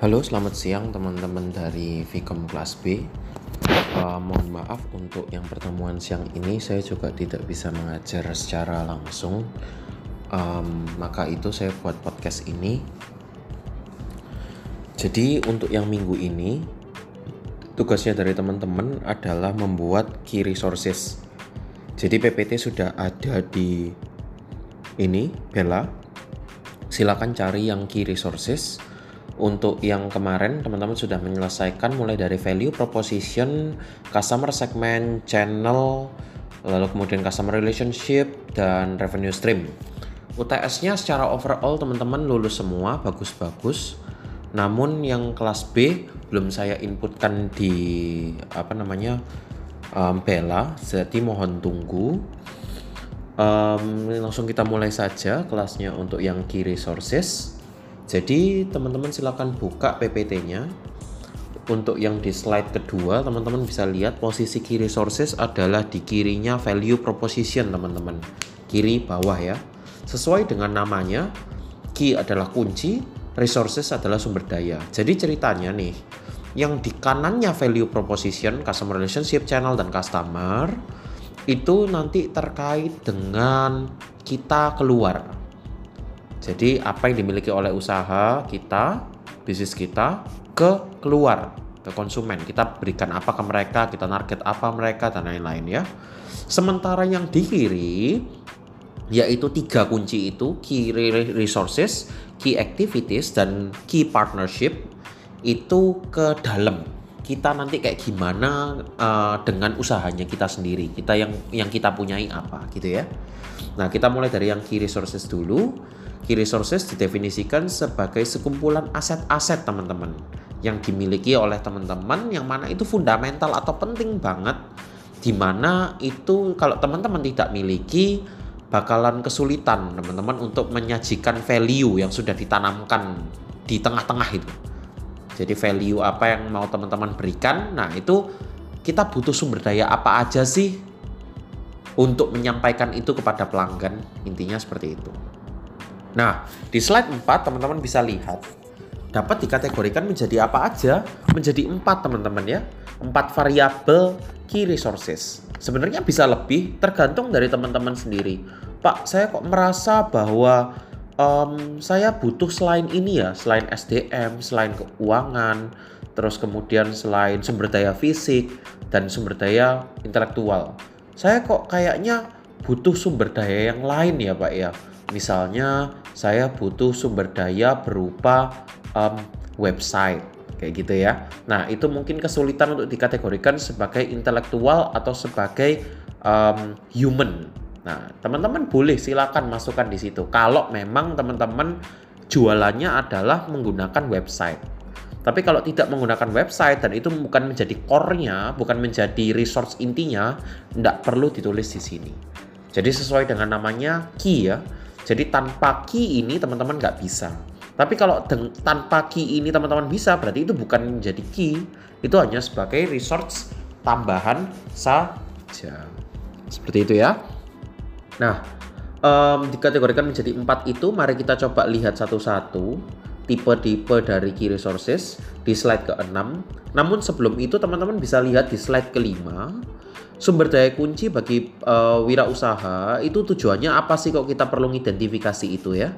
Halo, selamat siang teman-teman dari Vicom kelas B. Uh, mohon maaf untuk yang pertemuan siang ini saya juga tidak bisa mengajar secara langsung. Um, maka itu saya buat podcast ini. Jadi untuk yang minggu ini tugasnya dari teman-teman adalah membuat key resources. Jadi PPT sudah ada di ini Bella. Silakan cari yang key resources untuk yang kemarin teman-teman sudah menyelesaikan mulai dari value proposition, customer segment, channel, lalu kemudian customer relationship dan revenue stream. UTS-nya secara overall teman-teman lulus semua, bagus-bagus. Namun yang kelas B belum saya inputkan di apa namanya um, Bella, jadi mohon tunggu. Um, langsung kita mulai saja kelasnya untuk yang key resources. Jadi teman-teman silahkan buka PPT-nya. Untuk yang di slide kedua, teman-teman bisa lihat posisi key resources adalah di kirinya value proposition, teman-teman. Kiri bawah ya. Sesuai dengan namanya, key adalah kunci, resources adalah sumber daya. Jadi ceritanya nih, yang di kanannya value proposition, customer relationship, channel, dan customer, itu nanti terkait dengan kita keluar jadi apa yang dimiliki oleh usaha kita, bisnis kita ke keluar ke konsumen. Kita berikan apa ke mereka, kita target apa mereka dan lain-lain ya. Sementara yang di kiri yaitu tiga kunci itu key resources, key activities dan key partnership itu ke dalam kita nanti kayak gimana uh, dengan usahanya kita sendiri kita yang yang kita punyai apa gitu ya nah kita mulai dari yang key resources dulu Key resources didefinisikan sebagai sekumpulan aset-aset teman-teman yang dimiliki oleh teman-teman yang mana itu fundamental atau penting banget di mana itu kalau teman-teman tidak miliki bakalan kesulitan teman-teman untuk menyajikan value yang sudah ditanamkan di tengah-tengah itu. Jadi value apa yang mau teman-teman berikan, nah itu kita butuh sumber daya apa aja sih untuk menyampaikan itu kepada pelanggan, intinya seperti itu. Nah, di slide 4 teman-teman bisa lihat dapat dikategorikan menjadi apa aja? Menjadi empat teman-teman ya. Empat variabel key resources. Sebenarnya bisa lebih tergantung dari teman-teman sendiri. Pak, saya kok merasa bahwa um, saya butuh selain ini ya, selain SDM, selain keuangan, terus kemudian selain sumber daya fisik dan sumber daya intelektual. Saya kok kayaknya butuh sumber daya yang lain ya, Pak ya Misalnya saya butuh sumber daya berupa um, website kayak gitu ya. Nah itu mungkin kesulitan untuk dikategorikan sebagai intelektual atau sebagai um, human. Nah teman-teman boleh silakan masukkan di situ. Kalau memang teman-teman jualannya adalah menggunakan website. Tapi kalau tidak menggunakan website dan itu bukan menjadi core-nya, bukan menjadi resource intinya, tidak perlu ditulis di sini. Jadi sesuai dengan namanya key ya. Jadi tanpa key ini teman-teman nggak bisa. Tapi kalau tanpa key ini teman-teman bisa, berarti itu bukan menjadi key, itu hanya sebagai resource tambahan saja. Seperti itu ya. Nah, um, dikategorikan menjadi empat itu, mari kita coba lihat satu-satu tipe-tipe dari key resources di slide ke-6. Namun sebelum itu teman-teman bisa lihat di slide kelima sumber daya kunci bagi uh, wirausaha itu tujuannya apa sih kok kita perlu identifikasi itu ya?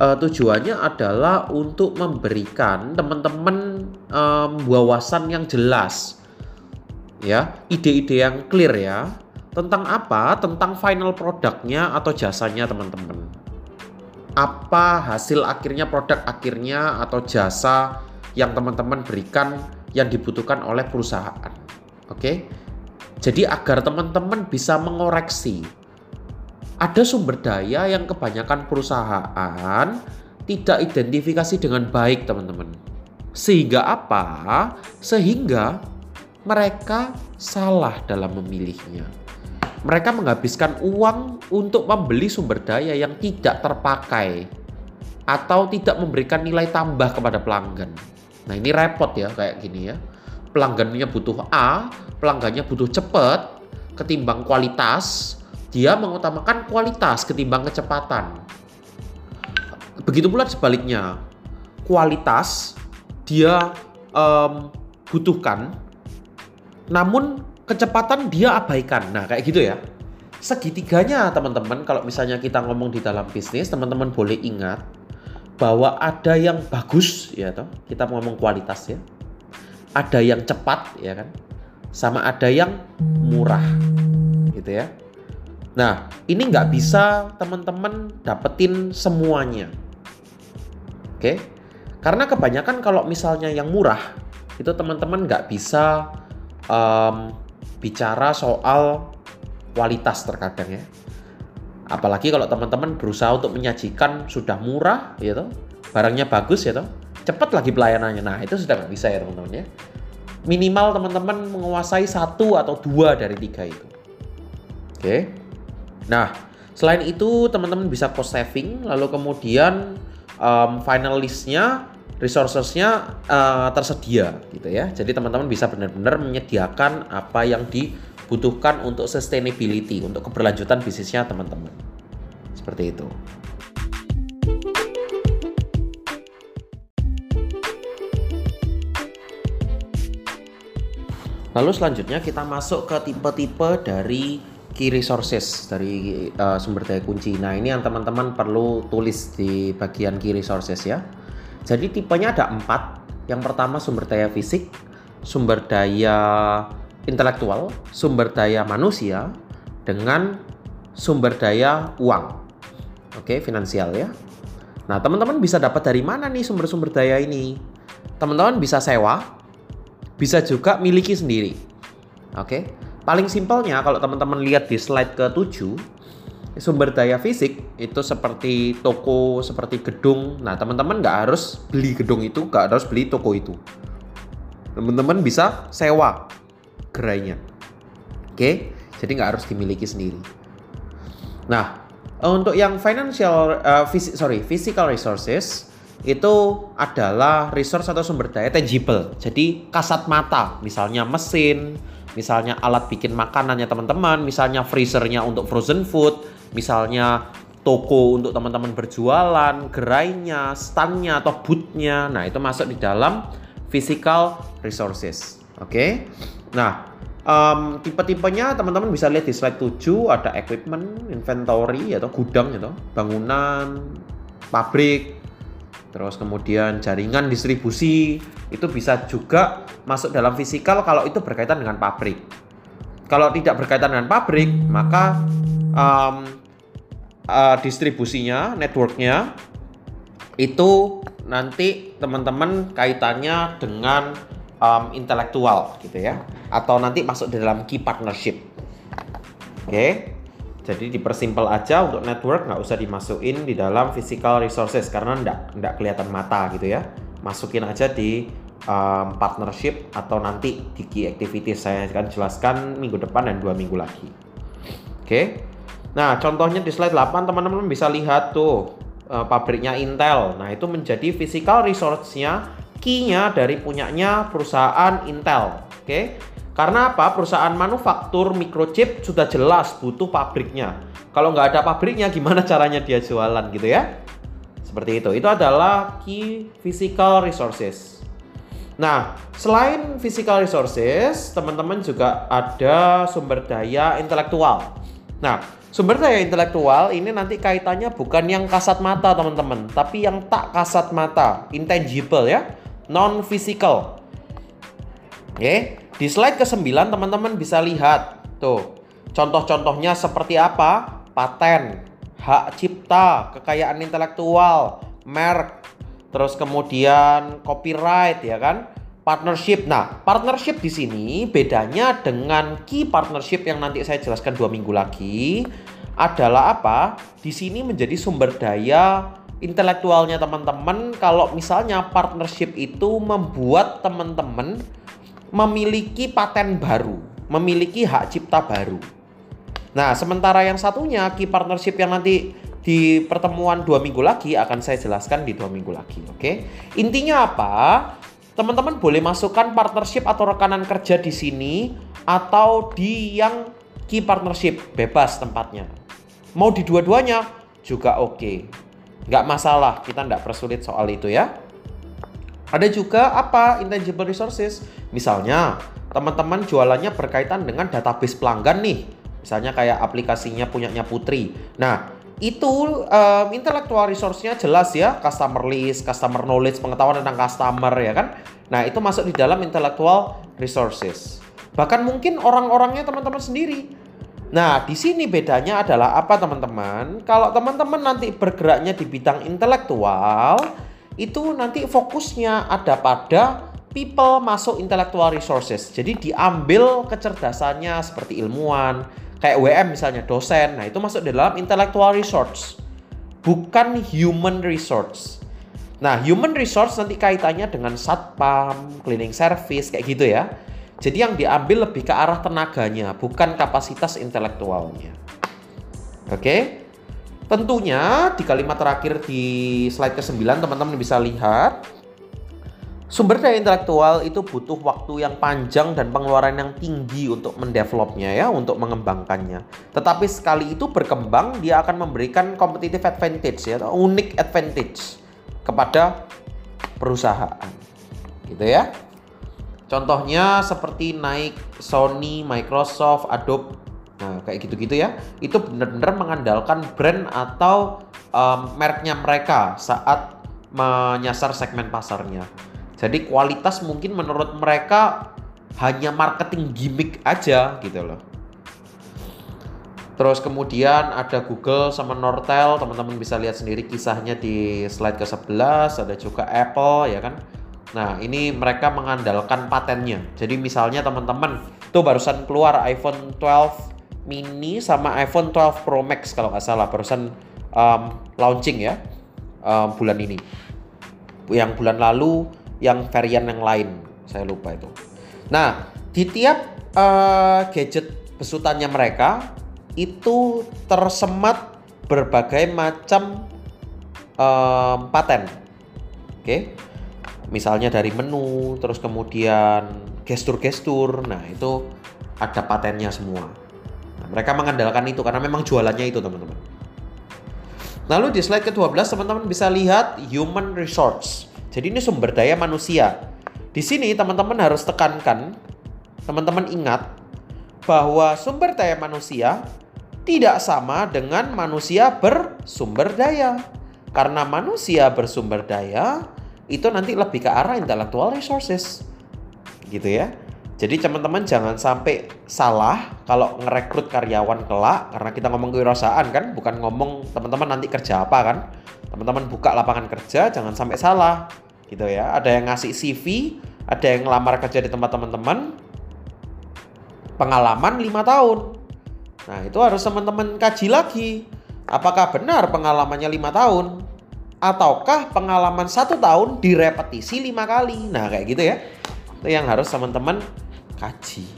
Uh, tujuannya adalah untuk memberikan teman-teman um, wawasan yang jelas, ya, ide-ide yang clear ya tentang apa? Tentang final produknya atau jasanya teman-teman. Apa hasil akhirnya produk akhirnya atau jasa yang teman-teman berikan yang dibutuhkan oleh perusahaan. Oke. Okay? Jadi agar teman-teman bisa mengoreksi. Ada sumber daya yang kebanyakan perusahaan tidak identifikasi dengan baik, teman-teman. Sehingga apa? Sehingga mereka salah dalam memilihnya. Mereka menghabiskan uang untuk membeli sumber daya yang tidak terpakai atau tidak memberikan nilai tambah kepada pelanggan. Nah, ini repot ya kayak gini ya pelanggannya butuh A, pelanggannya butuh cepat ketimbang kualitas, dia mengutamakan kualitas ketimbang kecepatan. Begitu pula sebaliknya. kualitas dia um, butuhkan, namun kecepatan dia abaikan. Nah, kayak gitu ya. Segitiganya teman-teman, kalau misalnya kita ngomong di dalam bisnis, teman-teman boleh ingat bahwa ada yang bagus ya toh. Kita ngomong kualitas ya. Ada yang cepat ya kan. Sama ada yang murah. Gitu ya. Nah, ini nggak bisa teman-teman dapetin semuanya. Oke? Karena kebanyakan kalau misalnya yang murah itu teman-teman nggak bisa um, bicara soal kualitas terkadang ya. Apalagi kalau teman-teman berusaha untuk menyajikan sudah murah, toh, barangnya bagus toh, cepat lagi pelayanannya. Nah itu sudah nggak bisa ya teman-teman ya. Minimal teman-teman menguasai satu atau dua dari tiga itu. Oke. Nah selain itu teman-teman bisa cost saving, lalu kemudian um, final listnya resourcesnya uh, tersedia gitu ya. Jadi teman-teman bisa benar-benar menyediakan apa yang dibutuhkan untuk sustainability, untuk keberlanjutan bisnisnya teman-teman. Seperti itu. Lalu selanjutnya kita masuk ke tipe-tipe dari key resources dari uh, sumber daya kunci. Nah, ini yang teman-teman perlu tulis di bagian key resources ya. Jadi tipenya ada empat. Yang pertama sumber daya fisik, sumber daya intelektual, sumber daya manusia, dengan sumber daya uang. Oke, finansial ya. Nah, teman-teman bisa dapat dari mana nih sumber-sumber daya ini? Teman-teman bisa sewa, bisa juga miliki sendiri. Oke. Paling simpelnya kalau teman-teman lihat di slide ke-7 sumber daya fisik itu seperti toko, seperti gedung. Nah, teman-teman nggak harus beli gedung itu, nggak harus beli toko itu. Teman-teman bisa sewa gerainya. Oke, jadi nggak harus dimiliki sendiri. Nah, untuk yang financial, uh, sorry, physical resources itu adalah resource atau sumber daya tangible. Jadi kasat mata, misalnya mesin, misalnya alat bikin makanannya teman-teman, misalnya freezernya untuk frozen food, misalnya toko untuk teman-teman berjualan, gerainya, standnya atau bootnya. Nah itu masuk di dalam physical resources. Oke. Okay? Nah um, tipe-tipenya teman-teman bisa lihat di slide 7 ada equipment, inventory atau gudang gitu, bangunan, pabrik, Terus kemudian jaringan distribusi itu bisa juga masuk dalam fisikal kalau itu berkaitan dengan pabrik. Kalau tidak berkaitan dengan pabrik, maka um, uh, distribusinya, networknya itu nanti teman-teman kaitannya dengan um, intelektual gitu ya, atau nanti masuk di dalam key partnership. Oke. Okay? Jadi dipersimpel aja untuk network nggak usah dimasukin di dalam physical resources karena nggak nggak kelihatan mata gitu ya. Masukin aja di um, partnership atau nanti di key activities saya akan jelaskan minggu depan dan dua minggu lagi. Oke. Okay? Nah contohnya di slide 8 teman-teman bisa lihat tuh uh, pabriknya Intel. Nah itu menjadi physical resource-nya key-nya dari punyanya perusahaan Intel. Oke. Okay? Karena apa? Perusahaan manufaktur microchip sudah jelas butuh pabriknya. Kalau nggak ada pabriknya, gimana caranya dia jualan gitu ya? Seperti itu. Itu adalah key physical resources. Nah, selain physical resources, teman-teman juga ada sumber daya intelektual. Nah, sumber daya intelektual ini nanti kaitannya bukan yang kasat mata, teman-teman, tapi yang tak kasat mata, intangible ya, non physical. Oke, okay? Di slide ke-9 teman-teman bisa lihat tuh contoh-contohnya seperti apa? Paten, hak cipta, kekayaan intelektual, merek, terus kemudian copyright ya kan? Partnership. Nah, partnership di sini bedanya dengan key partnership yang nanti saya jelaskan dua minggu lagi adalah apa? Di sini menjadi sumber daya intelektualnya teman-teman. Kalau misalnya partnership itu membuat teman-teman memiliki paten baru, memiliki hak cipta baru. Nah, sementara yang satunya key partnership yang nanti di pertemuan dua minggu lagi akan saya jelaskan di dua minggu lagi. Oke, intinya apa? Teman-teman boleh masukkan partnership atau rekanan kerja di sini atau di yang key partnership bebas tempatnya. Mau di dua-duanya juga oke, nggak masalah. Kita nggak persulit soal itu ya. Ada juga apa intangible resources? Misalnya, teman-teman jualannya berkaitan dengan database pelanggan nih. Misalnya kayak aplikasinya punyanya Putri. Nah, itu um, intellectual resource-nya jelas ya, customer list, customer knowledge, pengetahuan tentang customer ya kan. Nah, itu masuk di dalam intellectual resources. Bahkan mungkin orang-orangnya teman-teman sendiri. Nah, di sini bedanya adalah apa teman-teman? Kalau teman-teman nanti bergeraknya di bidang intelektual, itu nanti fokusnya ada pada people masuk intellectual resources. Jadi diambil kecerdasannya seperti ilmuwan, kayak WM misalnya dosen. Nah, itu masuk di dalam intellectual resource. Bukan human resource. Nah, human resource nanti kaitannya dengan satpam, cleaning service kayak gitu ya. Jadi yang diambil lebih ke arah tenaganya, bukan kapasitas intelektualnya. Oke? Okay? Tentunya di kalimat terakhir di slide ke-9 teman-teman bisa lihat Sumber daya intelektual itu butuh waktu yang panjang dan pengeluaran yang tinggi untuk mendevelopnya ya, untuk mengembangkannya. Tetapi sekali itu berkembang, dia akan memberikan competitive advantage ya, atau unique advantage kepada perusahaan. Gitu ya. Contohnya seperti naik Sony, Microsoft, Adobe Nah, kayak gitu-gitu ya. Itu benar-benar mengandalkan brand atau um, mereknya mereka saat menyasar segmen pasarnya. Jadi kualitas mungkin menurut mereka hanya marketing gimmick aja gitu loh. Terus kemudian ada Google sama Nortel, teman-teman bisa lihat sendiri kisahnya di slide ke-11, ada juga Apple ya kan. Nah, ini mereka mengandalkan patennya. Jadi misalnya teman-teman, tuh barusan keluar iPhone 12 mini sama iPhone 12 Pro Max kalau nggak salah barusan um, launching ya um, bulan ini. Yang bulan lalu yang varian yang lain saya lupa itu. Nah di tiap uh, gadget besutannya mereka itu tersemat berbagai macam um, paten. Oke. Okay? Misalnya dari menu, terus kemudian gestur-gestur. Nah, itu ada patennya semua. Mereka mengandalkan itu karena memang jualannya itu teman-teman. Lalu di slide ke-12 teman-teman bisa lihat human resource. Jadi ini sumber daya manusia. Di sini teman-teman harus tekankan, teman-teman ingat bahwa sumber daya manusia tidak sama dengan manusia bersumber daya. Karena manusia bersumber daya itu nanti lebih ke arah intellectual resources. Gitu ya. Jadi teman-teman jangan sampai salah kalau ngerekrut karyawan kelak karena kita ngomong kewirausahaan kan, bukan ngomong teman-teman nanti kerja apa kan. Teman-teman buka lapangan kerja jangan sampai salah gitu ya. Ada yang ngasih CV, ada yang ngelamar kerja di tempat teman-teman pengalaman 5 tahun. Nah, itu harus teman-teman kaji lagi. Apakah benar pengalamannya 5 tahun? Ataukah pengalaman satu tahun direpetisi lima kali? Nah, kayak gitu ya. Itu yang harus teman-teman kaji.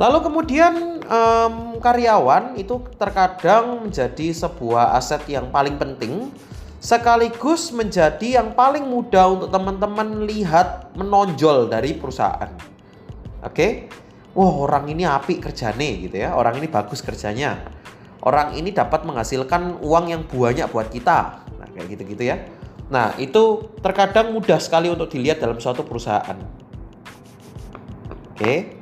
Lalu kemudian um, karyawan itu terkadang menjadi sebuah aset yang paling penting sekaligus menjadi yang paling mudah untuk teman-teman lihat menonjol dari perusahaan. Oke. Okay? Wah, orang ini api kerjane gitu ya. Orang ini bagus kerjanya. Orang ini dapat menghasilkan uang yang banyak buat kita. Nah, kayak gitu-gitu ya. Nah, itu terkadang mudah sekali untuk dilihat dalam suatu perusahaan. Oke.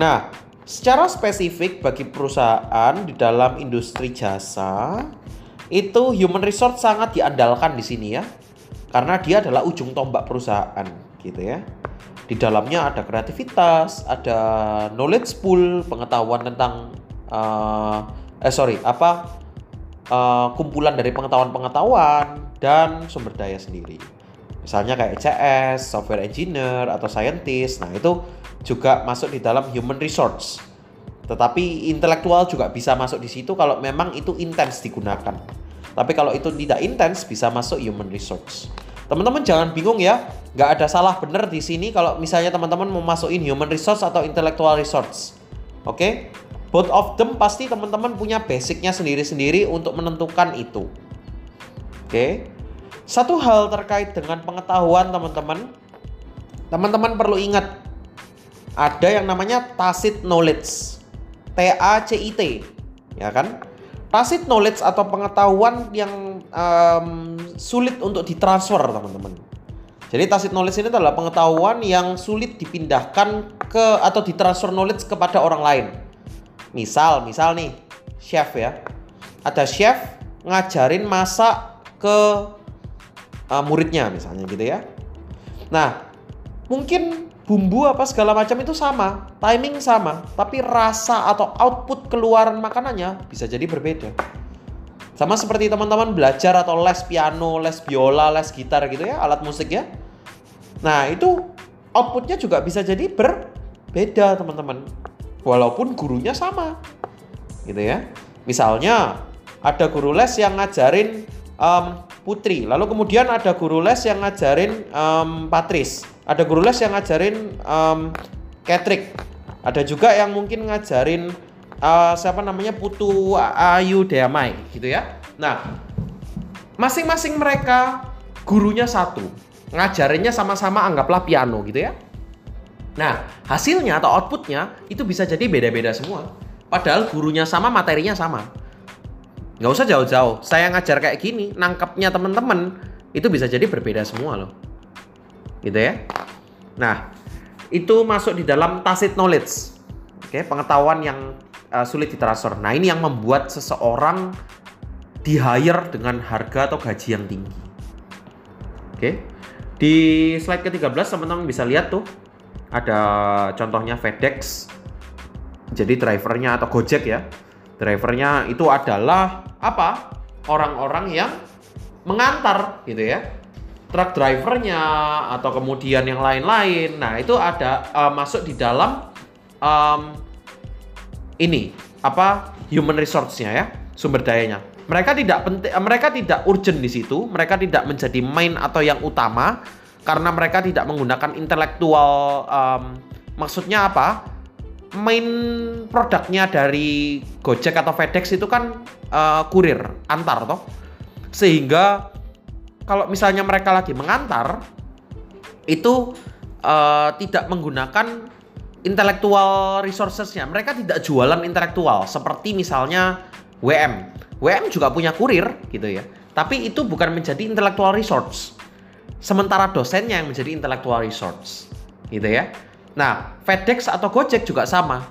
Nah, secara spesifik bagi perusahaan di dalam industri jasa itu human resource sangat diandalkan di sini ya. Karena dia adalah ujung tombak perusahaan gitu ya. Di dalamnya ada kreativitas, ada knowledge pool, pengetahuan tentang uh, eh sorry, apa uh, kumpulan dari pengetahuan-pengetahuan dan sumber daya sendiri. Misalnya kayak CS, software engineer atau scientist. Nah, itu juga masuk di dalam human resource. Tetapi intelektual juga bisa masuk di situ kalau memang itu intens digunakan. Tapi kalau itu tidak intens bisa masuk human resource. Teman-teman jangan bingung ya, nggak ada salah benar di sini kalau misalnya teman-teman mau masukin human resource atau intellectual resource. Oke? Okay? Both of them pasti teman-teman punya basicnya sendiri-sendiri untuk menentukan itu. Oke? Okay? Satu hal terkait dengan pengetahuan teman-teman, teman-teman perlu ingat ada yang namanya tacit knowledge. T A C I T. Ya kan? Tacit knowledge atau pengetahuan yang um, sulit untuk ditransfer, teman-teman. Jadi tacit knowledge ini adalah pengetahuan yang sulit dipindahkan ke atau ditransfer knowledge kepada orang lain. Misal, misal nih, chef ya. Ada chef ngajarin masak ke uh, muridnya misalnya gitu ya. Nah, mungkin bumbu apa segala macam itu sama, timing sama, tapi rasa atau output keluaran makanannya bisa jadi berbeda. Sama seperti teman-teman belajar atau les piano, les biola, les gitar gitu ya, alat musik ya. Nah, itu outputnya juga bisa jadi berbeda teman-teman. Walaupun gurunya sama. Gitu ya. Misalnya ada guru les yang ngajarin um, Putri, lalu kemudian ada guru les yang ngajarin um, Patris, ada guru les yang ngajarin um, Ketrik, ada juga yang mungkin ngajarin uh, siapa namanya Putu Ayu Deamai gitu ya. Nah, masing-masing mereka gurunya satu, ngajarinnya sama-sama anggaplah piano gitu ya. Nah, hasilnya atau outputnya itu bisa jadi beda-beda semua. Padahal gurunya sama, materinya sama. Nggak usah jauh-jauh. Saya ngajar kayak gini, nangkepnya teman-teman itu bisa jadi berbeda semua loh. Gitu ya. Nah, itu masuk di dalam tacit knowledge. Oke, pengetahuan yang uh, sulit ditransfer. Nah, ini yang membuat seseorang di hire dengan harga atau gaji yang tinggi. Oke. Di slide ke-13 teman-teman bisa lihat tuh ada contohnya FedEx. Jadi drivernya atau Gojek ya. Drivernya itu adalah apa? Orang-orang yang mengantar gitu ya. Truk drivernya atau kemudian yang lain-lain. Nah, itu ada uh, masuk di dalam um, ini apa human resource-nya ya, sumber dayanya. Mereka tidak penting, mereka tidak urgent di situ, mereka tidak menjadi main atau yang utama karena mereka tidak menggunakan intelektual. Um, maksudnya apa? Main produknya dari Gojek atau FedEx itu kan uh, kurir antar toh, sehingga kalau misalnya mereka lagi mengantar itu uh, tidak menggunakan intellectual resourcesnya. Mereka tidak jualan intelektual seperti misalnya WM. WM juga punya kurir gitu ya. Tapi itu bukan menjadi intellectual resource. Sementara dosennya yang menjadi intellectual resource. Gitu ya. Nah, FedEx atau Gojek juga sama.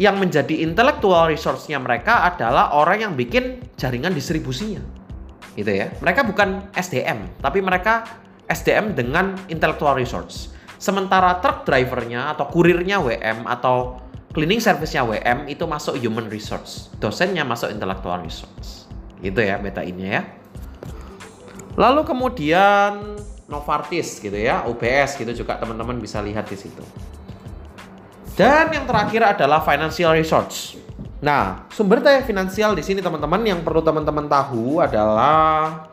Yang menjadi intellectual resource-nya mereka adalah orang yang bikin jaringan distribusinya. Gitu ya. Mereka bukan SDM, tapi mereka SDM dengan intellectual resource. Sementara truk drivernya atau kurirnya WM atau cleaning service-nya WM itu masuk human resource. Dosennya masuk intellectual resource. Gitu ya beta ini ya. Lalu kemudian Novartis gitu ya, UBS gitu juga teman-teman bisa lihat di situ. Dan yang terakhir adalah financial resource. Nah, sumber daya finansial di sini teman-teman yang perlu teman-teman tahu adalah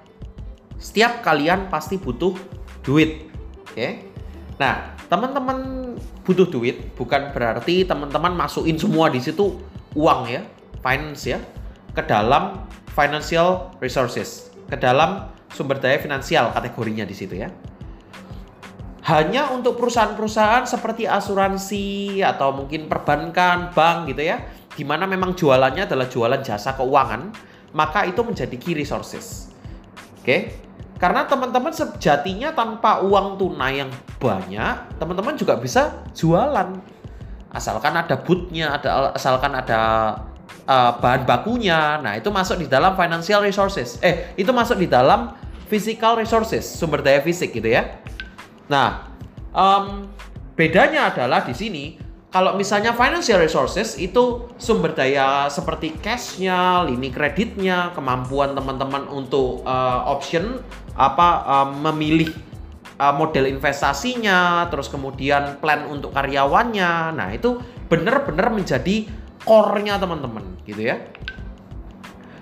setiap kalian pasti butuh duit. Oke. Okay? Nah, teman-teman butuh duit bukan berarti teman-teman masukin semua di situ uang ya, finance ya, ke dalam financial resources, ke dalam sumber daya finansial kategorinya di situ ya. Hanya untuk perusahaan-perusahaan seperti asuransi atau mungkin perbankan, bank gitu ya, di mana memang jualannya adalah jualan jasa keuangan, maka itu menjadi key resources. Oke, karena teman-teman sejatinya tanpa uang tunai yang banyak, teman-teman juga bisa jualan. Asalkan ada bootnya, ada asalkan ada uh, bahan bakunya. Nah, itu masuk di dalam financial resources. Eh, itu masuk di dalam physical resources, sumber daya fisik gitu ya. Nah, um, bedanya adalah di sini kalau misalnya financial resources itu sumber daya seperti cashnya, lini kreditnya, kemampuan teman-teman untuk uh, option apa uh, memilih uh, model investasinya, terus kemudian plan untuk karyawannya. Nah, itu benar-benar menjadi core-nya teman-teman, gitu ya.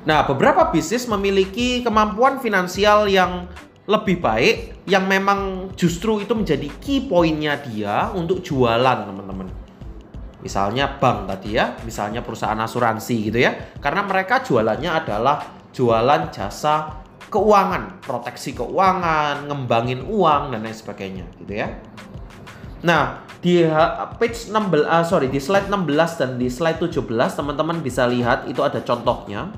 Nah, beberapa bisnis memiliki kemampuan finansial yang lebih baik yang memang justru itu menjadi key pointnya dia untuk jualan teman-teman. Misalnya bank tadi ya, misalnya perusahaan asuransi gitu ya. Karena mereka jualannya adalah jualan jasa keuangan, proteksi keuangan, ngembangin uang dan lain sebagainya gitu ya. Nah, di page 16 uh, ah, sorry di slide 16 dan di slide 17 teman-teman bisa lihat itu ada contohnya.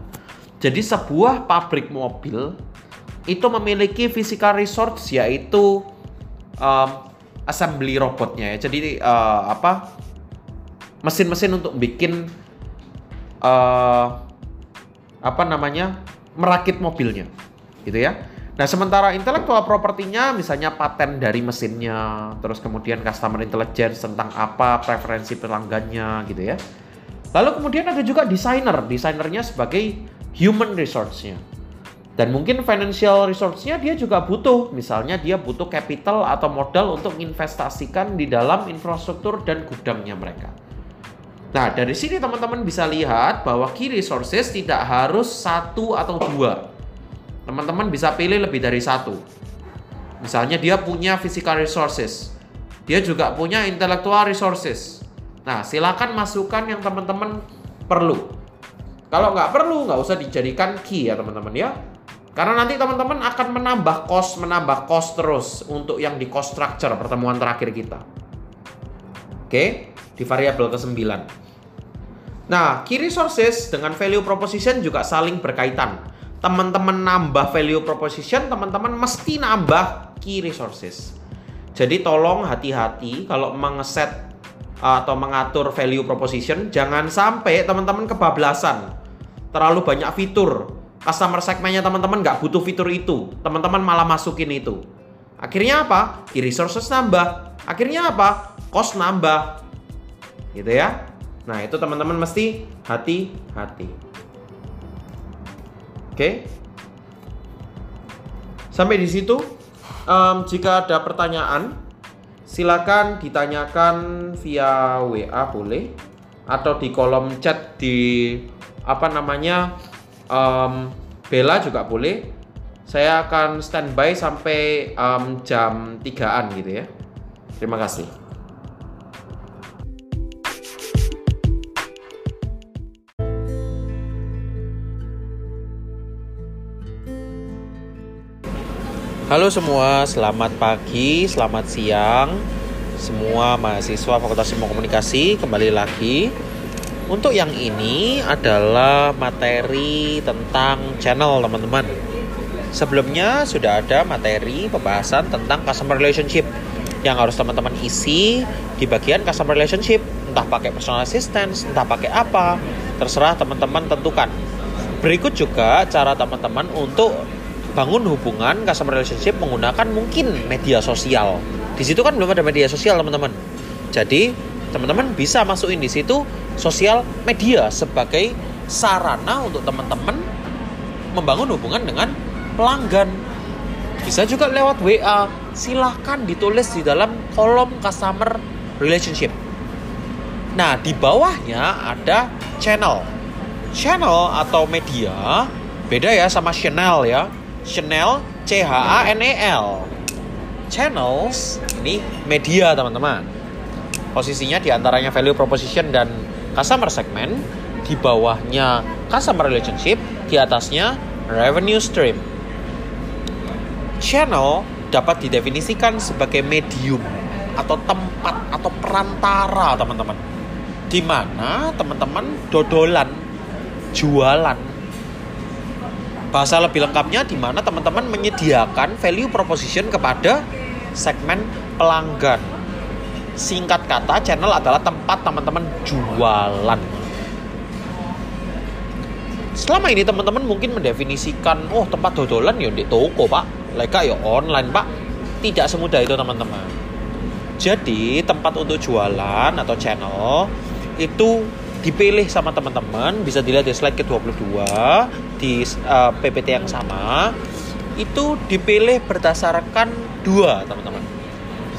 Jadi sebuah pabrik mobil itu memiliki physical resource yaitu um, assembly robotnya ya. Jadi uh, apa mesin-mesin untuk bikin uh, apa namanya merakit mobilnya, gitu ya. Nah, sementara intellectual propertinya misalnya paten dari mesinnya, terus kemudian customer intelligence tentang apa preferensi pelanggannya gitu ya. Lalu kemudian ada juga desainer, desainernya sebagai human resource-nya. Dan mungkin financial resource-nya dia juga butuh, misalnya dia butuh capital atau modal untuk investasikan di dalam infrastruktur dan gudangnya mereka. Nah, dari sini teman-teman bisa lihat bahwa key resources tidak harus satu atau dua. Teman-teman bisa pilih lebih dari satu. Misalnya dia punya physical resources, dia juga punya intellectual resources. Nah, silakan masukkan yang teman-teman perlu. Kalau nggak perlu, nggak usah dijadikan key ya teman-teman ya. Karena nanti teman-teman akan menambah cost, menambah cost terus untuk yang di cost structure pertemuan terakhir kita. Oke, di variabel ke-9. Nah, key resources dengan value proposition juga saling berkaitan. Teman-teman nambah value proposition, teman-teman mesti nambah key resources. Jadi tolong hati-hati kalau mengeset atau mengatur value proposition, jangan sampai teman-teman kebablasan. Terlalu banyak fitur, customer segmennya teman-teman nggak butuh fitur itu, teman-teman malah masukin itu. Akhirnya apa? Key resources nambah. Akhirnya apa? Cost nambah. Gitu ya. Nah, itu teman-teman mesti hati-hati. Oke. Sampai di situ. Um, jika ada pertanyaan, silakan ditanyakan via WA boleh atau di kolom chat di apa namanya um, Bella juga boleh. Saya akan standby sampai um, jam 3-an gitu ya. Terima kasih. Halo semua, selamat pagi, selamat siang Semua mahasiswa Fakultas Ilmu Komunikasi kembali lagi untuk yang ini adalah materi tentang channel teman-teman. Sebelumnya sudah ada materi pembahasan tentang customer relationship yang harus teman-teman isi di bagian customer relationship. Entah pakai personal assistance, entah pakai apa, terserah teman-teman tentukan. Berikut juga cara teman-teman untuk bangun hubungan customer relationship menggunakan mungkin media sosial. Di situ kan belum ada media sosial teman-teman. Jadi teman-teman bisa masukin di situ sosial media sebagai sarana untuk teman-teman membangun hubungan dengan pelanggan. Bisa juga lewat WA. Silahkan ditulis di dalam kolom customer relationship. Nah, di bawahnya ada channel. Channel atau media beda ya sama channel ya. Channel C H A N E L. Channels ini media teman-teman posisinya di antaranya value proposition dan customer segment, di bawahnya customer relationship, di atasnya revenue stream. Channel dapat didefinisikan sebagai medium atau tempat atau perantara teman-teman. Di mana teman-teman dodolan jualan. Bahasa lebih lengkapnya di mana teman-teman menyediakan value proposition kepada segmen pelanggan singkat kata channel adalah tempat teman-teman jualan. Selama ini teman-teman mungkin mendefinisikan oh tempat dodolan ya di toko pak. Leka ya online pak. Tidak semudah itu teman-teman. Jadi tempat untuk jualan atau channel itu dipilih sama teman-teman bisa dilihat di slide ke-22 di uh, eh, PPT yang sama itu dipilih berdasarkan dua teman-teman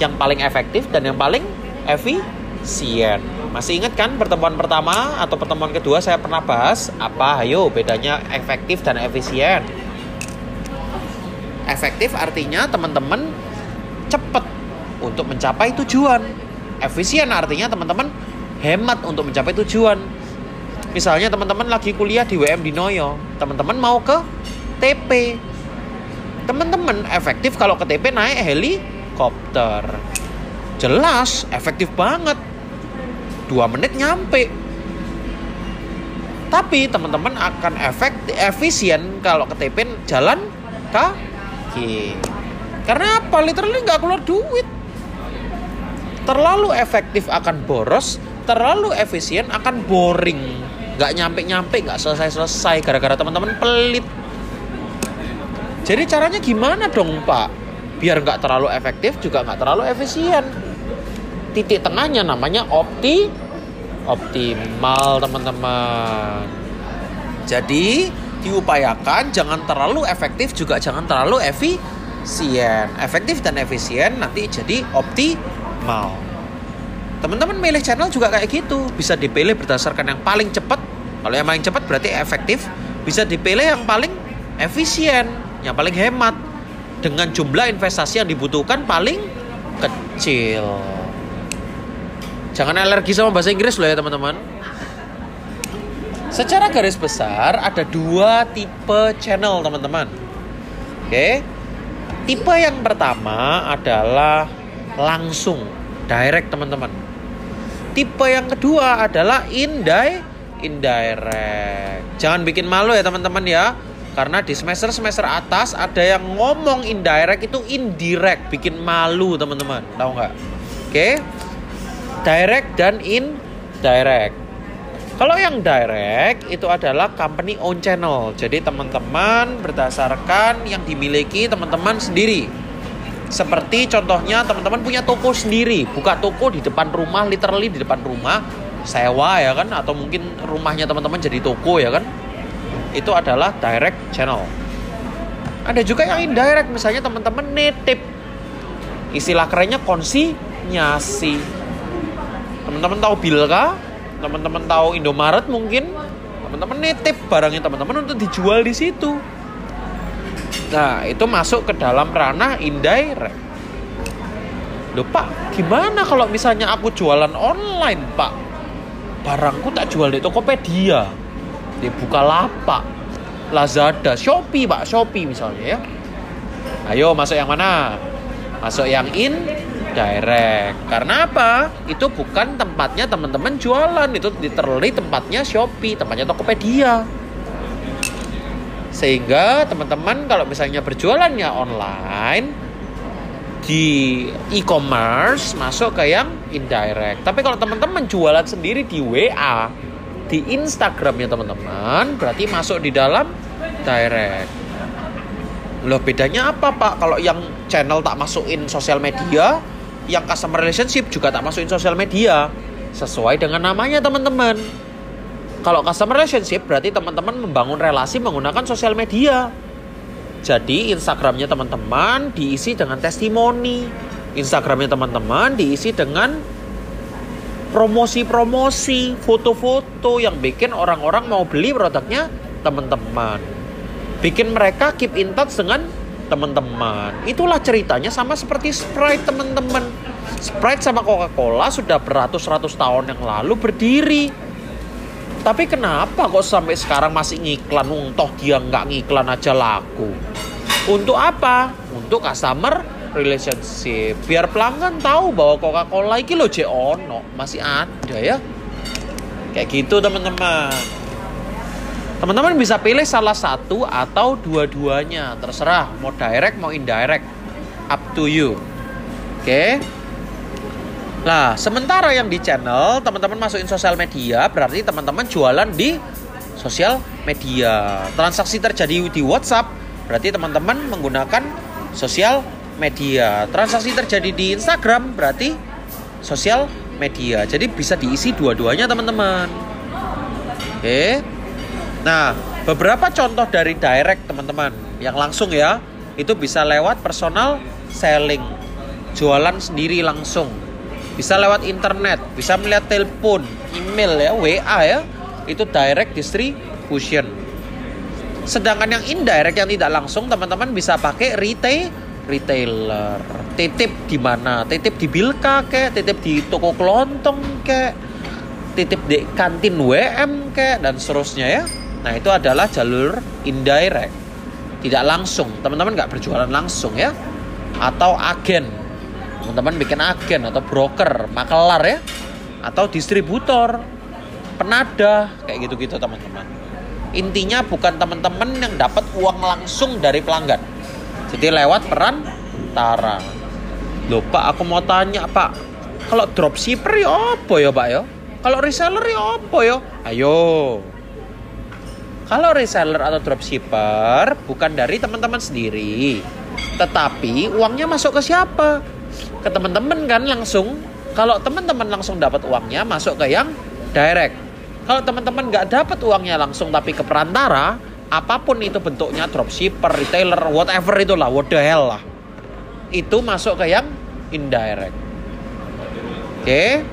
yang paling efektif dan yang paling efisien. Masih ingat kan pertemuan pertama atau pertemuan kedua saya pernah bahas apa? Ayo bedanya efektif dan efisien. Efektif artinya teman-teman cepat untuk mencapai tujuan. Efisien artinya teman-teman hemat untuk mencapai tujuan. Misalnya teman-teman lagi kuliah di WM di Noyo, teman-teman mau ke TP. Teman-teman efektif kalau ke TP naik heli helikopter. Jelas, efektif banget. Dua menit nyampe. Tapi teman-teman akan efek efisien kalau ketepin jalan lagi. Karena apa? Literally nggak keluar duit. Terlalu efektif akan boros, terlalu efisien akan boring. Nggak nyampe-nyampe, nggak selesai-selesai gara-gara teman-teman pelit. Jadi caranya gimana dong Pak? Biar nggak terlalu efektif juga nggak terlalu efisien. Titik tengahnya namanya opti optimal teman-teman. Jadi diupayakan jangan terlalu efektif juga jangan terlalu efisien. Efektif dan efisien nanti jadi optimal. Teman-teman milih channel juga kayak gitu. Bisa dipilih berdasarkan yang paling cepat. Kalau yang paling cepat berarti efektif. Bisa dipilih yang paling efisien, yang paling hemat. Dengan jumlah investasi yang dibutuhkan paling kecil. Jangan alergi sama bahasa Inggris loh ya teman-teman. Secara garis besar ada dua tipe channel teman-teman. Oke. Tipe yang pertama adalah langsung direct teman-teman. Tipe yang kedua adalah indirect indirect. Jangan bikin malu ya teman-teman ya. Karena di semester-semester atas ada yang ngomong indirect itu indirect, bikin malu teman-teman. Tahu nggak? Oke direct dan indirect. Kalau yang direct itu adalah company own channel. Jadi teman-teman berdasarkan yang dimiliki teman-teman sendiri. Seperti contohnya teman-teman punya toko sendiri, buka toko di depan rumah, literally di depan rumah, sewa ya kan atau mungkin rumahnya teman-teman jadi toko ya kan. Itu adalah direct channel. Ada juga yang indirect, misalnya teman-teman nitip. Istilah kerennya konsinyasi teman-teman tahu Bilka teman-teman tahu Indomaret mungkin teman-teman nitip barangnya teman-teman untuk dijual di situ nah itu masuk ke dalam ranah indirect Loh pak, gimana kalau misalnya aku jualan online pak? Barangku tak jual di Tokopedia Di Bukalapak Lazada, Shopee pak, Shopee misalnya ya Ayo masuk yang mana? Masuk yang in direct. Karena apa? Itu bukan tempatnya teman-teman jualan, itu literally tempatnya Shopee, tempatnya Tokopedia. Sehingga teman-teman kalau misalnya berjualannya online di e-commerce masuk ke yang indirect. Tapi kalau teman-teman jualan sendiri di WA, di Instagramnya teman-teman, berarti masuk di dalam direct. Loh bedanya apa pak? Kalau yang channel tak masukin sosial media, yang customer relationship juga tak masukin sosial media sesuai dengan namanya teman-teman. Kalau customer relationship berarti teman-teman membangun relasi menggunakan sosial media. Jadi Instagramnya teman-teman diisi dengan testimoni, Instagramnya teman-teman diisi dengan promosi-promosi, foto-foto yang bikin orang-orang mau beli produknya teman-teman. Bikin mereka keep in touch dengan teman-teman. Itulah ceritanya sama seperti Sprite teman-teman. Sprite sama Coca-Cola sudah beratus-ratus tahun yang lalu berdiri. Tapi kenapa kok sampai sekarang masih ngiklan? Untoh dia nggak ngiklan aja laku. Untuk apa? Untuk customer relationship. Biar pelanggan tahu bahwa Coca-Cola ini lo ono masih ada ya. Kayak gitu teman-teman. Teman-teman bisa pilih salah satu atau dua-duanya, terserah mau direct mau indirect, up to you. Oke. Okay? Nah, sementara yang di channel teman-teman masukin sosial media, berarti teman-teman jualan di sosial media. Transaksi terjadi di WhatsApp, berarti teman-teman menggunakan sosial media. Transaksi terjadi di Instagram, berarti sosial media. Jadi bisa diisi dua-duanya teman-teman. Oke. Nah, beberapa contoh dari direct teman-teman yang langsung ya, itu bisa lewat personal selling, jualan sendiri langsung. Bisa lewat internet, bisa melihat telepon, email ya, WA ya. Itu direct distribution. Sedangkan yang indirect yang tidak langsung teman-teman bisa pakai retail retailer. Titip di mana? Titip di Bilka kek, titip di toko kelontong kek, titip di kantin WM kek dan seterusnya ya. Nah itu adalah jalur indirect, tidak langsung. Teman-teman nggak berjualan langsung ya, atau agen. Teman-teman bikin agen atau broker, makelar ya, atau distributor, penada kayak gitu-gitu teman-teman. Intinya bukan teman-teman yang dapat uang langsung dari pelanggan. Jadi lewat perantara. Loh Pak, aku mau tanya Pak, kalau dropshipper ya apa ya Pak ya? Kalau reseller ya apa ya? Ayo. Kalau reseller atau dropshipper bukan dari teman-teman sendiri, tetapi uangnya masuk ke siapa? Ke teman-teman kan langsung. Kalau teman-teman langsung dapat uangnya masuk ke yang direct. Kalau teman-teman nggak dapat uangnya langsung tapi ke perantara, apa pun itu bentuknya dropshipper, retailer, whatever itulah, what the hell lah. Itu masuk ke yang indirect. Oke.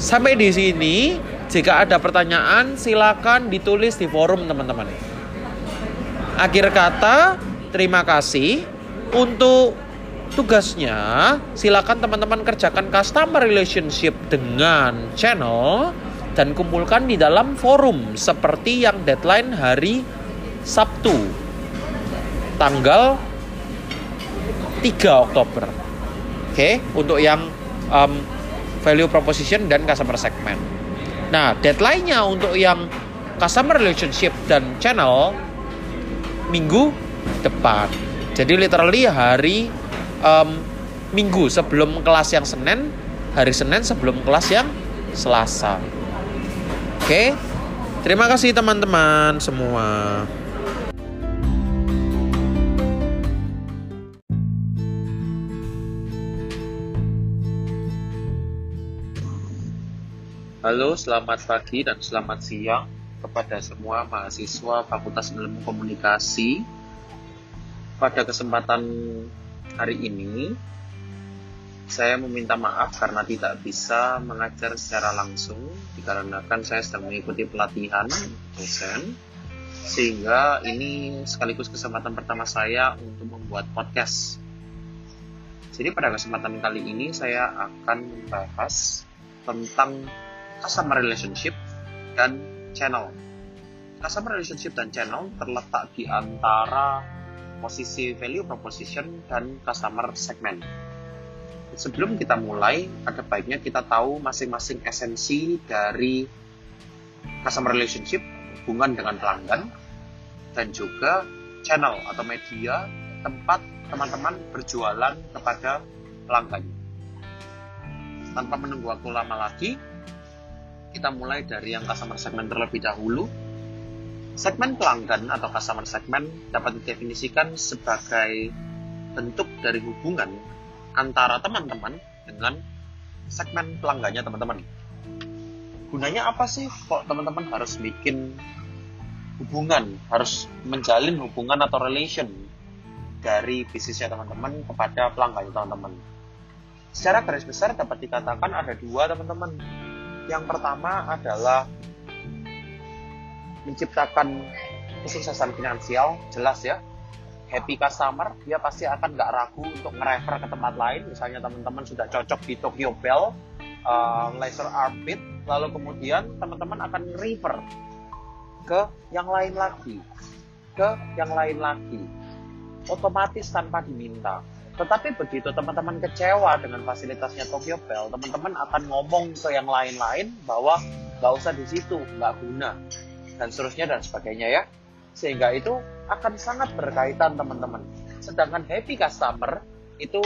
Sampai di sini jika ada pertanyaan silakan ditulis di forum teman-teman. Akhir kata, terima kasih untuk tugasnya. Silakan teman-teman kerjakan customer relationship dengan channel dan kumpulkan di dalam forum seperti yang deadline hari Sabtu tanggal 3 Oktober. Oke, okay? untuk yang um, value proposition dan customer segment. Nah, deadline-nya untuk yang customer relationship dan channel minggu depan. Jadi literally hari um, minggu sebelum kelas yang Senin, hari Senin sebelum kelas yang Selasa. Oke. Okay? Terima kasih teman-teman semua. Halo, selamat pagi dan selamat siang kepada semua mahasiswa Fakultas Ilmu Komunikasi. Pada kesempatan hari ini, saya meminta maaf karena tidak bisa mengajar secara langsung dikarenakan saya sedang mengikuti pelatihan dosen sehingga ini sekaligus kesempatan pertama saya untuk membuat podcast. Jadi pada kesempatan kali ini saya akan membahas tentang customer relationship dan channel. Customer relationship dan channel terletak di antara posisi value proposition dan customer segment. Sebelum kita mulai, ada baiknya kita tahu masing-masing esensi dari customer relationship, hubungan dengan pelanggan, dan juga channel atau media tempat teman-teman berjualan kepada pelanggan. Tanpa menunggu waktu lama lagi, kita mulai dari yang customer segment terlebih dahulu. Segmen pelanggan atau customer segment dapat didefinisikan sebagai bentuk dari hubungan antara teman-teman dengan segmen pelanggannya teman-teman. Gunanya apa sih kok teman-teman harus bikin hubungan, harus menjalin hubungan atau relation dari bisnisnya teman-teman kepada pelanggannya teman-teman. Secara garis besar dapat dikatakan ada dua teman-teman yang pertama adalah menciptakan kesuksesan finansial, jelas ya. Happy customer, dia pasti akan nggak ragu untuk nge-refer ke tempat lain. Misalnya teman-teman sudah cocok di Tokyo Bell, uh, Laser Arbit, lalu kemudian teman-teman akan refer ke yang lain lagi, ke yang lain lagi, otomatis tanpa diminta. Tetapi begitu teman-teman kecewa dengan fasilitasnya Tokyo Bell, teman-teman akan ngomong ke yang lain-lain bahwa nggak usah di situ, nggak guna, dan seterusnya dan sebagainya ya. Sehingga itu akan sangat berkaitan teman-teman. Sedangkan happy customer itu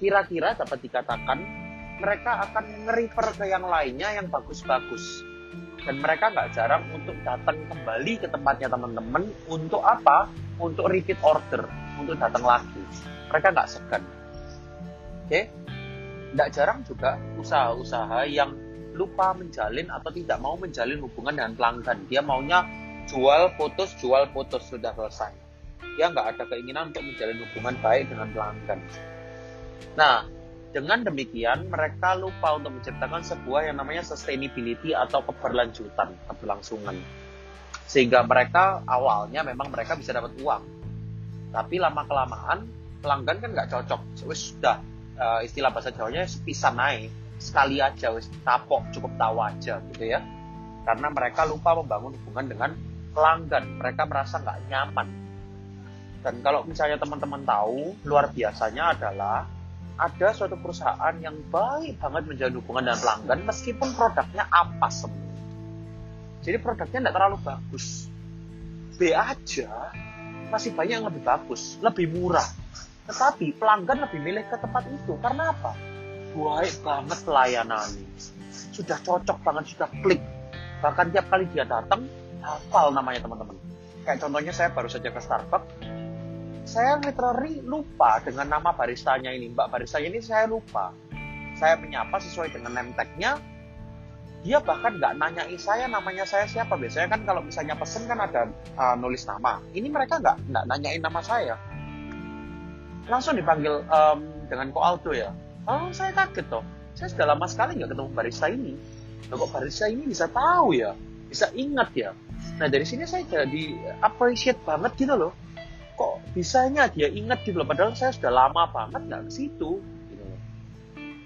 kira-kira dapat dikatakan mereka akan nge-refer ke yang lainnya yang bagus-bagus. Dan mereka nggak jarang untuk datang kembali ke tempatnya teman-teman untuk apa? Untuk repeat order, untuk datang lagi. Mereka nggak segan. Oke? Okay? nggak jarang juga usaha-usaha yang lupa menjalin atau tidak mau menjalin hubungan dengan pelanggan. Dia maunya jual putus jual putus. Sudah selesai. Dia nggak ada keinginan untuk menjalin hubungan baik dengan pelanggan. Nah dengan demikian mereka lupa untuk menciptakan sebuah yang namanya sustainability atau keberlanjutan keberlangsungan. Sehingga mereka awalnya memang mereka bisa dapat uang tapi lama kelamaan pelanggan kan nggak cocok. Wis sudah uh, istilah bahasa Jawanya sepisan naik sekali aja wis tapok cukup tahu aja gitu ya. Karena mereka lupa membangun hubungan dengan pelanggan. Mereka merasa nggak nyaman. Dan kalau misalnya teman-teman tahu luar biasanya adalah ada suatu perusahaan yang baik banget menjalin hubungan dengan pelanggan meskipun produknya apa semua. Jadi produknya tidak terlalu bagus. B aja masih banyak yang lebih bagus lebih murah Tetapi pelanggan lebih milih ke tempat itu. Karena apa? Baik banget pelayanannya. Sudah cocok banget, sudah klik. Bahkan tiap kali dia datang, hafal namanya teman-teman. Kayak contohnya saya baru saja ke Starbucks, saya literally lupa dengan nama baristanya ini. Mbak baristanya ini saya lupa. Saya menyapa sesuai dengan name tag-nya, dia bahkan nggak nanyain saya namanya saya siapa. Biasanya kan kalau misalnya pesen kan ada uh, nulis nama. Ini mereka nggak nggak nanyain nama saya. Langsung dipanggil um, dengan ko Aldo ya. Oh saya kaget toh. Saya sudah lama sekali nggak ketemu barista ini. Loh, kok barista ini bisa tahu ya? Bisa ingat ya? Nah dari sini saya jadi appreciate banget gitu loh. Kok bisanya dia ingat gitu loh? Padahal saya sudah lama banget nggak ke situ gitu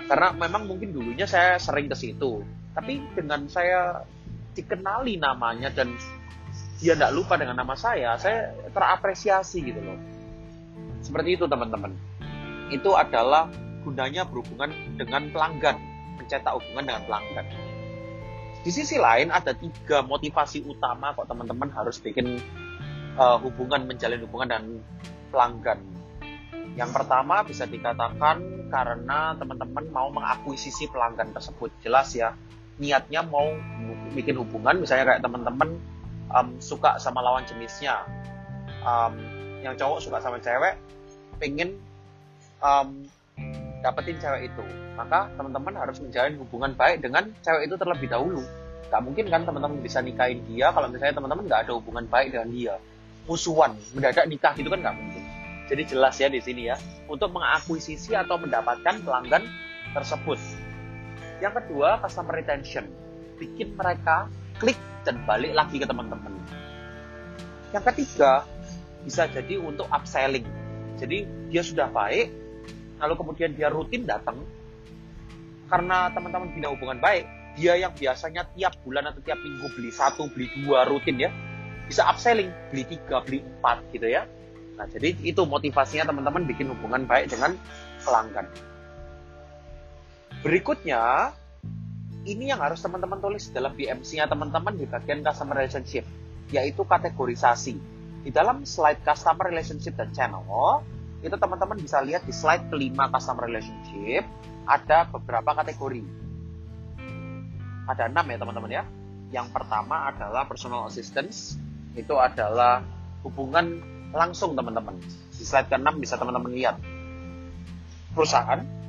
karena memang mungkin dulunya saya sering ke situ tapi dengan saya dikenali namanya dan dia tidak lupa dengan nama saya, saya terapresiasi gitu loh. Seperti itu teman-teman. Itu adalah gunanya berhubungan dengan pelanggan, mencetak hubungan dengan pelanggan. Di sisi lain ada tiga motivasi utama kok teman-teman harus bikin uh, hubungan, menjalin hubungan dengan pelanggan. Yang pertama bisa dikatakan karena teman-teman mau mengakuisisi pelanggan tersebut. Jelas ya, niatnya mau bikin hubungan misalnya kayak teman-teman um, suka sama lawan jenisnya. Um, yang cowok suka sama cewek pengen um, dapetin cewek itu. Maka teman-teman harus menjalin hubungan baik dengan cewek itu terlebih dahulu. Gak mungkin kan teman-teman bisa nikahin dia kalau misalnya teman-teman nggak ada hubungan baik dengan dia. Musuhan mendadak nikah gitu kan nggak mungkin. Jadi jelas ya di sini ya untuk mengakuisisi atau mendapatkan pelanggan tersebut yang kedua, customer retention. Bikin mereka klik dan balik lagi ke teman-teman. Yang ketiga, bisa jadi untuk upselling. Jadi dia sudah baik, lalu kemudian dia rutin datang. Karena teman-teman bina hubungan baik, dia yang biasanya tiap bulan atau tiap minggu beli satu, beli dua rutin ya, bisa upselling, beli tiga, beli empat gitu ya. Nah, jadi itu motivasinya teman-teman bikin hubungan baik dengan pelanggan. Berikutnya, ini yang harus teman-teman tulis dalam BMC-nya teman-teman di bagian customer relationship, yaitu kategorisasi. Di dalam slide customer relationship dan channel, itu teman-teman bisa lihat di slide kelima customer relationship, ada beberapa kategori. Ada enam ya teman-teman ya. Yang pertama adalah personal assistance, itu adalah hubungan langsung teman-teman. Di slide ke-6 bisa teman-teman lihat. Perusahaan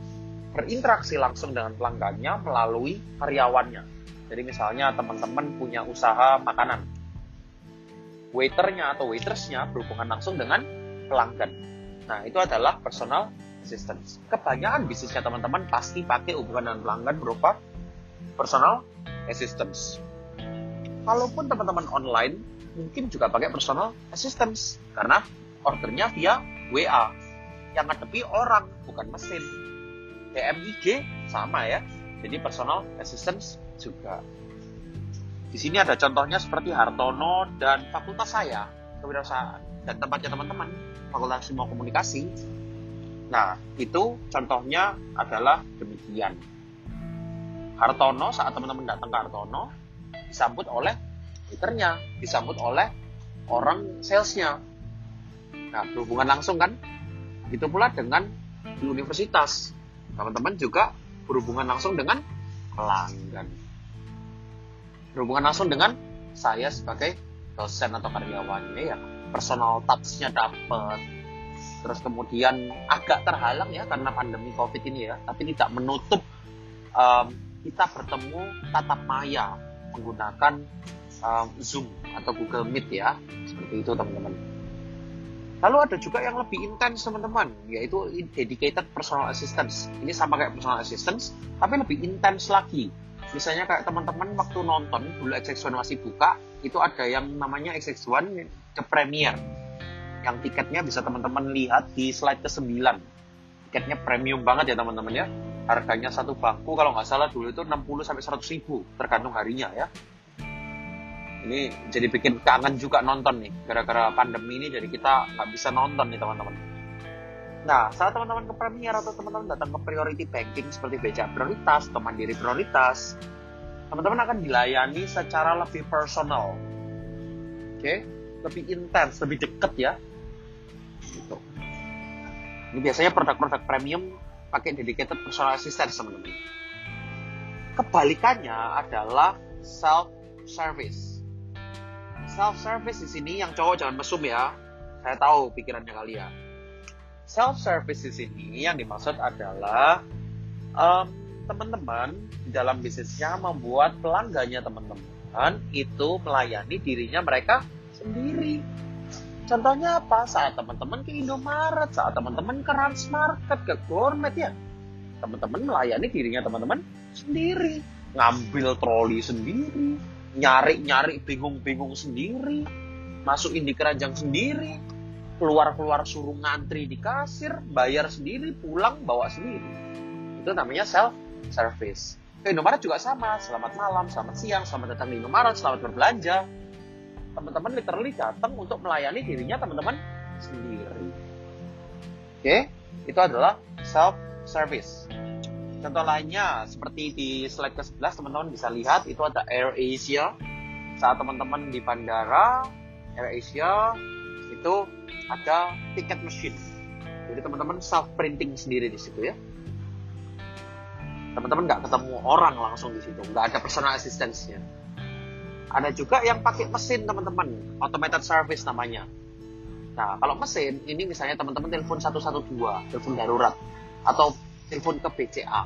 berinteraksi langsung dengan pelanggannya melalui karyawannya. Jadi misalnya teman-teman punya usaha makanan, waiternya atau waitersnya berhubungan langsung dengan pelanggan. Nah itu adalah personal assistance. Kebanyakan bisnisnya teman-teman pasti pakai hubungan dengan pelanggan berupa personal assistance. Kalaupun teman-teman online, mungkin juga pakai personal assistance karena ordernya via WA yang ngadepi orang bukan mesin PMIG sama ya. Jadi personal assistance juga. Di sini ada contohnya seperti Hartono dan fakultas saya, kewirausahaan dan tempatnya teman-teman, Fakultas Ilmu Komunikasi. Nah, itu contohnya adalah demikian. Hartono saat teman-teman datang ke Hartono disambut oleh liternya, disambut oleh orang salesnya. Nah, berhubungan langsung kan? Itu pula dengan di universitas teman-teman juga berhubungan langsung dengan pelanggan. Berhubungan langsung dengan saya sebagai dosen atau karyawannya ya personal touch-nya dapat terus kemudian agak terhalang ya karena pandemi covid ini ya tapi tidak menutup um, kita bertemu tatap maya menggunakan um, zoom atau google meet ya seperti itu teman-teman Lalu ada juga yang lebih intens teman-teman, yaitu dedicated personal assistance. Ini sama kayak personal assistance, tapi lebih intens lagi. Misalnya kayak teman-teman waktu nonton dulu XX1 masih buka, itu ada yang namanya XX1 The Premier. Yang tiketnya bisa teman-teman lihat di slide ke-9. Tiketnya premium banget ya teman-teman ya. Harganya satu bangku kalau nggak salah dulu itu 60 sampai 100 ribu tergantung harinya ya ini jadi bikin kangen juga nonton nih gara-gara pandemi ini jadi kita nggak bisa nonton nih teman-teman nah saat teman-teman ke Premier atau teman-teman datang ke priority banking seperti BCA prioritas atau mandiri prioritas teman-teman akan dilayani secara lebih personal oke okay? lebih intens lebih deket ya gitu Ini biasanya produk-produk premium pakai dedicated personal assistant teman-teman. Kebalikannya adalah self service. Self service di sini yang cowok jangan mesum ya. Saya tahu pikirannya kalian. Self service di sini yang dimaksud adalah um, teman-teman dalam bisnisnya membuat pelanggannya teman-teman itu melayani dirinya mereka sendiri Contohnya apa? Saat teman-teman ke Indomaret, saat teman-teman ke Market, ke Gourmet ya. Teman-teman melayani dirinya teman-teman sendiri. Ngambil troli sendiri, nyari-nyari bingung-bingung sendiri, masukin di keranjang sendiri, keluar-keluar suruh ngantri di kasir, bayar sendiri, pulang bawa sendiri. Itu namanya self service. Ke Indomaret juga sama, selamat malam, selamat siang, selamat datang di Indomaret, selamat berbelanja teman-teman literally datang untuk melayani dirinya teman-teman sendiri. Oke, itu adalah self service. Contoh lainnya seperti di slide ke-11 teman-teman bisa lihat itu ada Air Asia. Saat teman-teman di bandara Air Asia itu ada tiket machine. Jadi teman-teman self printing sendiri di situ ya. Teman-teman nggak ketemu orang langsung di situ, nggak ada personal assistance-nya ada juga yang pakai mesin teman-teman, automated service namanya. Nah, kalau mesin, ini misalnya teman-teman telepon 112, telepon darurat, atau telepon ke BCA,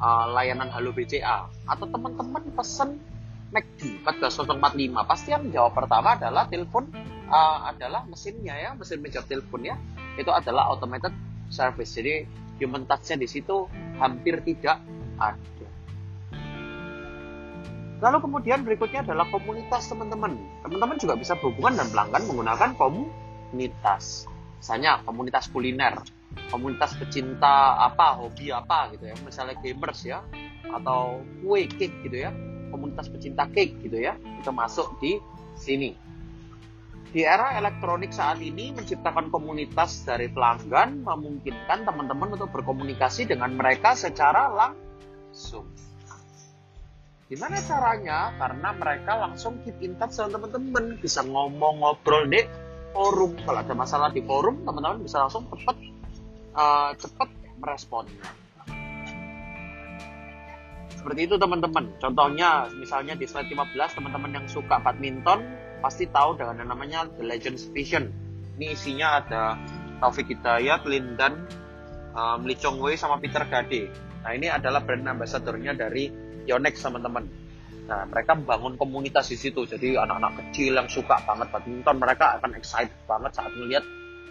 uh, layanan Halo BCA, atau teman-teman pesen McD 14045, pasti yang jawab pertama adalah telepon uh, adalah mesinnya ya, mesin menjawab telepon ya, itu adalah automated service. Jadi human touch-nya di situ hampir tidak ada. Lalu kemudian berikutnya adalah komunitas teman-teman. Teman-teman juga bisa berhubungan dan pelanggan menggunakan komunitas. Misalnya komunitas kuliner, komunitas pecinta apa, hobi apa gitu ya. Misalnya gamers ya, atau kue cake gitu ya. Komunitas pecinta cake gitu ya. Itu masuk di sini. Di era elektronik saat ini menciptakan komunitas dari pelanggan memungkinkan teman-teman untuk berkomunikasi dengan mereka secara langsung. Gimana caranya? Karena mereka langsung keep in touch sama teman-teman, bisa ngomong ngobrol di forum. Kalau ada masalah di forum, teman-teman bisa langsung cepat uh, cepat meresponnya. Seperti itu teman-teman. Contohnya misalnya di slide 15 teman-teman yang suka badminton pasti tahu dengan yang namanya The Legends Vision. Ini isinya ada Taufik Hidayat, Lindan, um, Lee Chong Wei sama Peter Gade. Nah ini adalah brand ambassadornya dari Yonex teman-teman. Nah, mereka membangun komunitas di situ. Jadi anak-anak kecil yang suka banget badminton, mereka akan excited banget saat melihat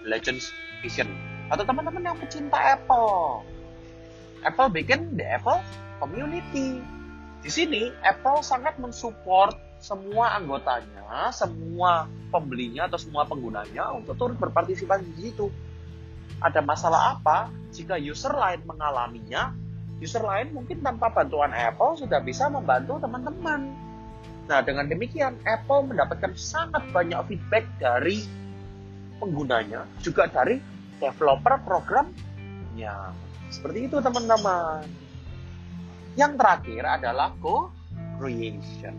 Legends Vision. Atau teman-teman yang pecinta Apple. Apple bikin The Apple Community. Di sini Apple sangat mensupport semua anggotanya, semua pembelinya atau semua penggunanya untuk turut berpartisipasi di situ. Ada masalah apa? Jika user lain mengalaminya, user lain mungkin tanpa bantuan Apple sudah bisa membantu teman-teman. Nah, dengan demikian Apple mendapatkan sangat banyak feedback dari penggunanya, juga dari developer programnya. Seperti itu teman-teman. Yang terakhir adalah co-creation.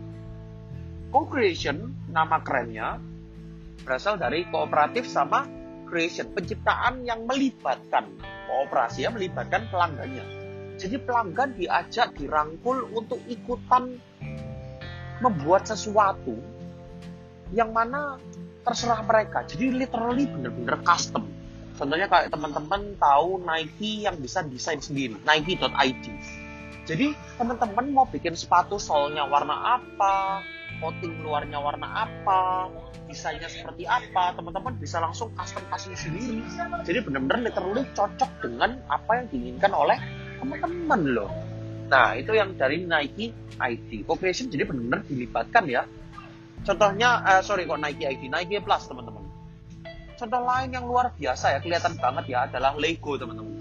Co-creation, nama kerennya, berasal dari kooperatif sama creation, penciptaan yang melibatkan kooperasi, yang melibatkan pelanggannya jadi pelanggan diajak dirangkul untuk ikutan membuat sesuatu yang mana terserah mereka. Jadi literally bener-bener custom. Contohnya kayak teman-teman tahu Nike yang bisa desain sendiri, nike.id. Jadi teman-teman mau bikin sepatu solnya warna apa, coating luarnya warna apa, desainnya seperti apa, teman-teman bisa langsung custom custom sendiri. Jadi benar-benar literally cocok dengan apa yang diinginkan oleh teman-teman loh. Nah, itu yang dari Nike ID. Co-creation jadi benar-benar dilibatkan ya. Contohnya, uh, sorry kok Nike ID, Nike Plus teman-teman. Contoh lain yang luar biasa ya, kelihatan banget ya adalah Lego teman-teman.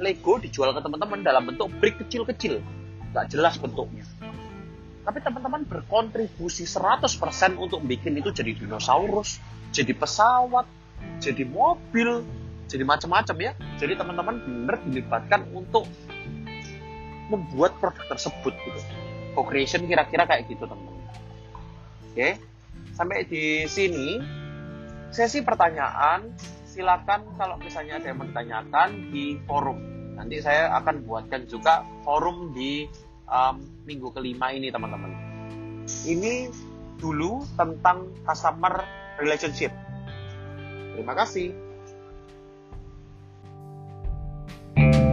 Lego dijual ke teman-teman dalam bentuk brick kecil-kecil. Nggak jelas bentuknya. Tapi teman-teman berkontribusi 100% untuk bikin itu jadi dinosaurus, jadi pesawat, jadi mobil, jadi macam-macam ya. Jadi teman-teman benar dilibatkan untuk membuat produk tersebut gitu. Co-creation kira-kira kayak gitu teman-teman. Oke, sampai di sini sesi pertanyaan silakan kalau misalnya ada yang menanyakan di forum. Nanti saya akan buatkan juga forum di um, minggu kelima ini teman-teman. Ini dulu tentang customer relationship. Terima kasih. thank you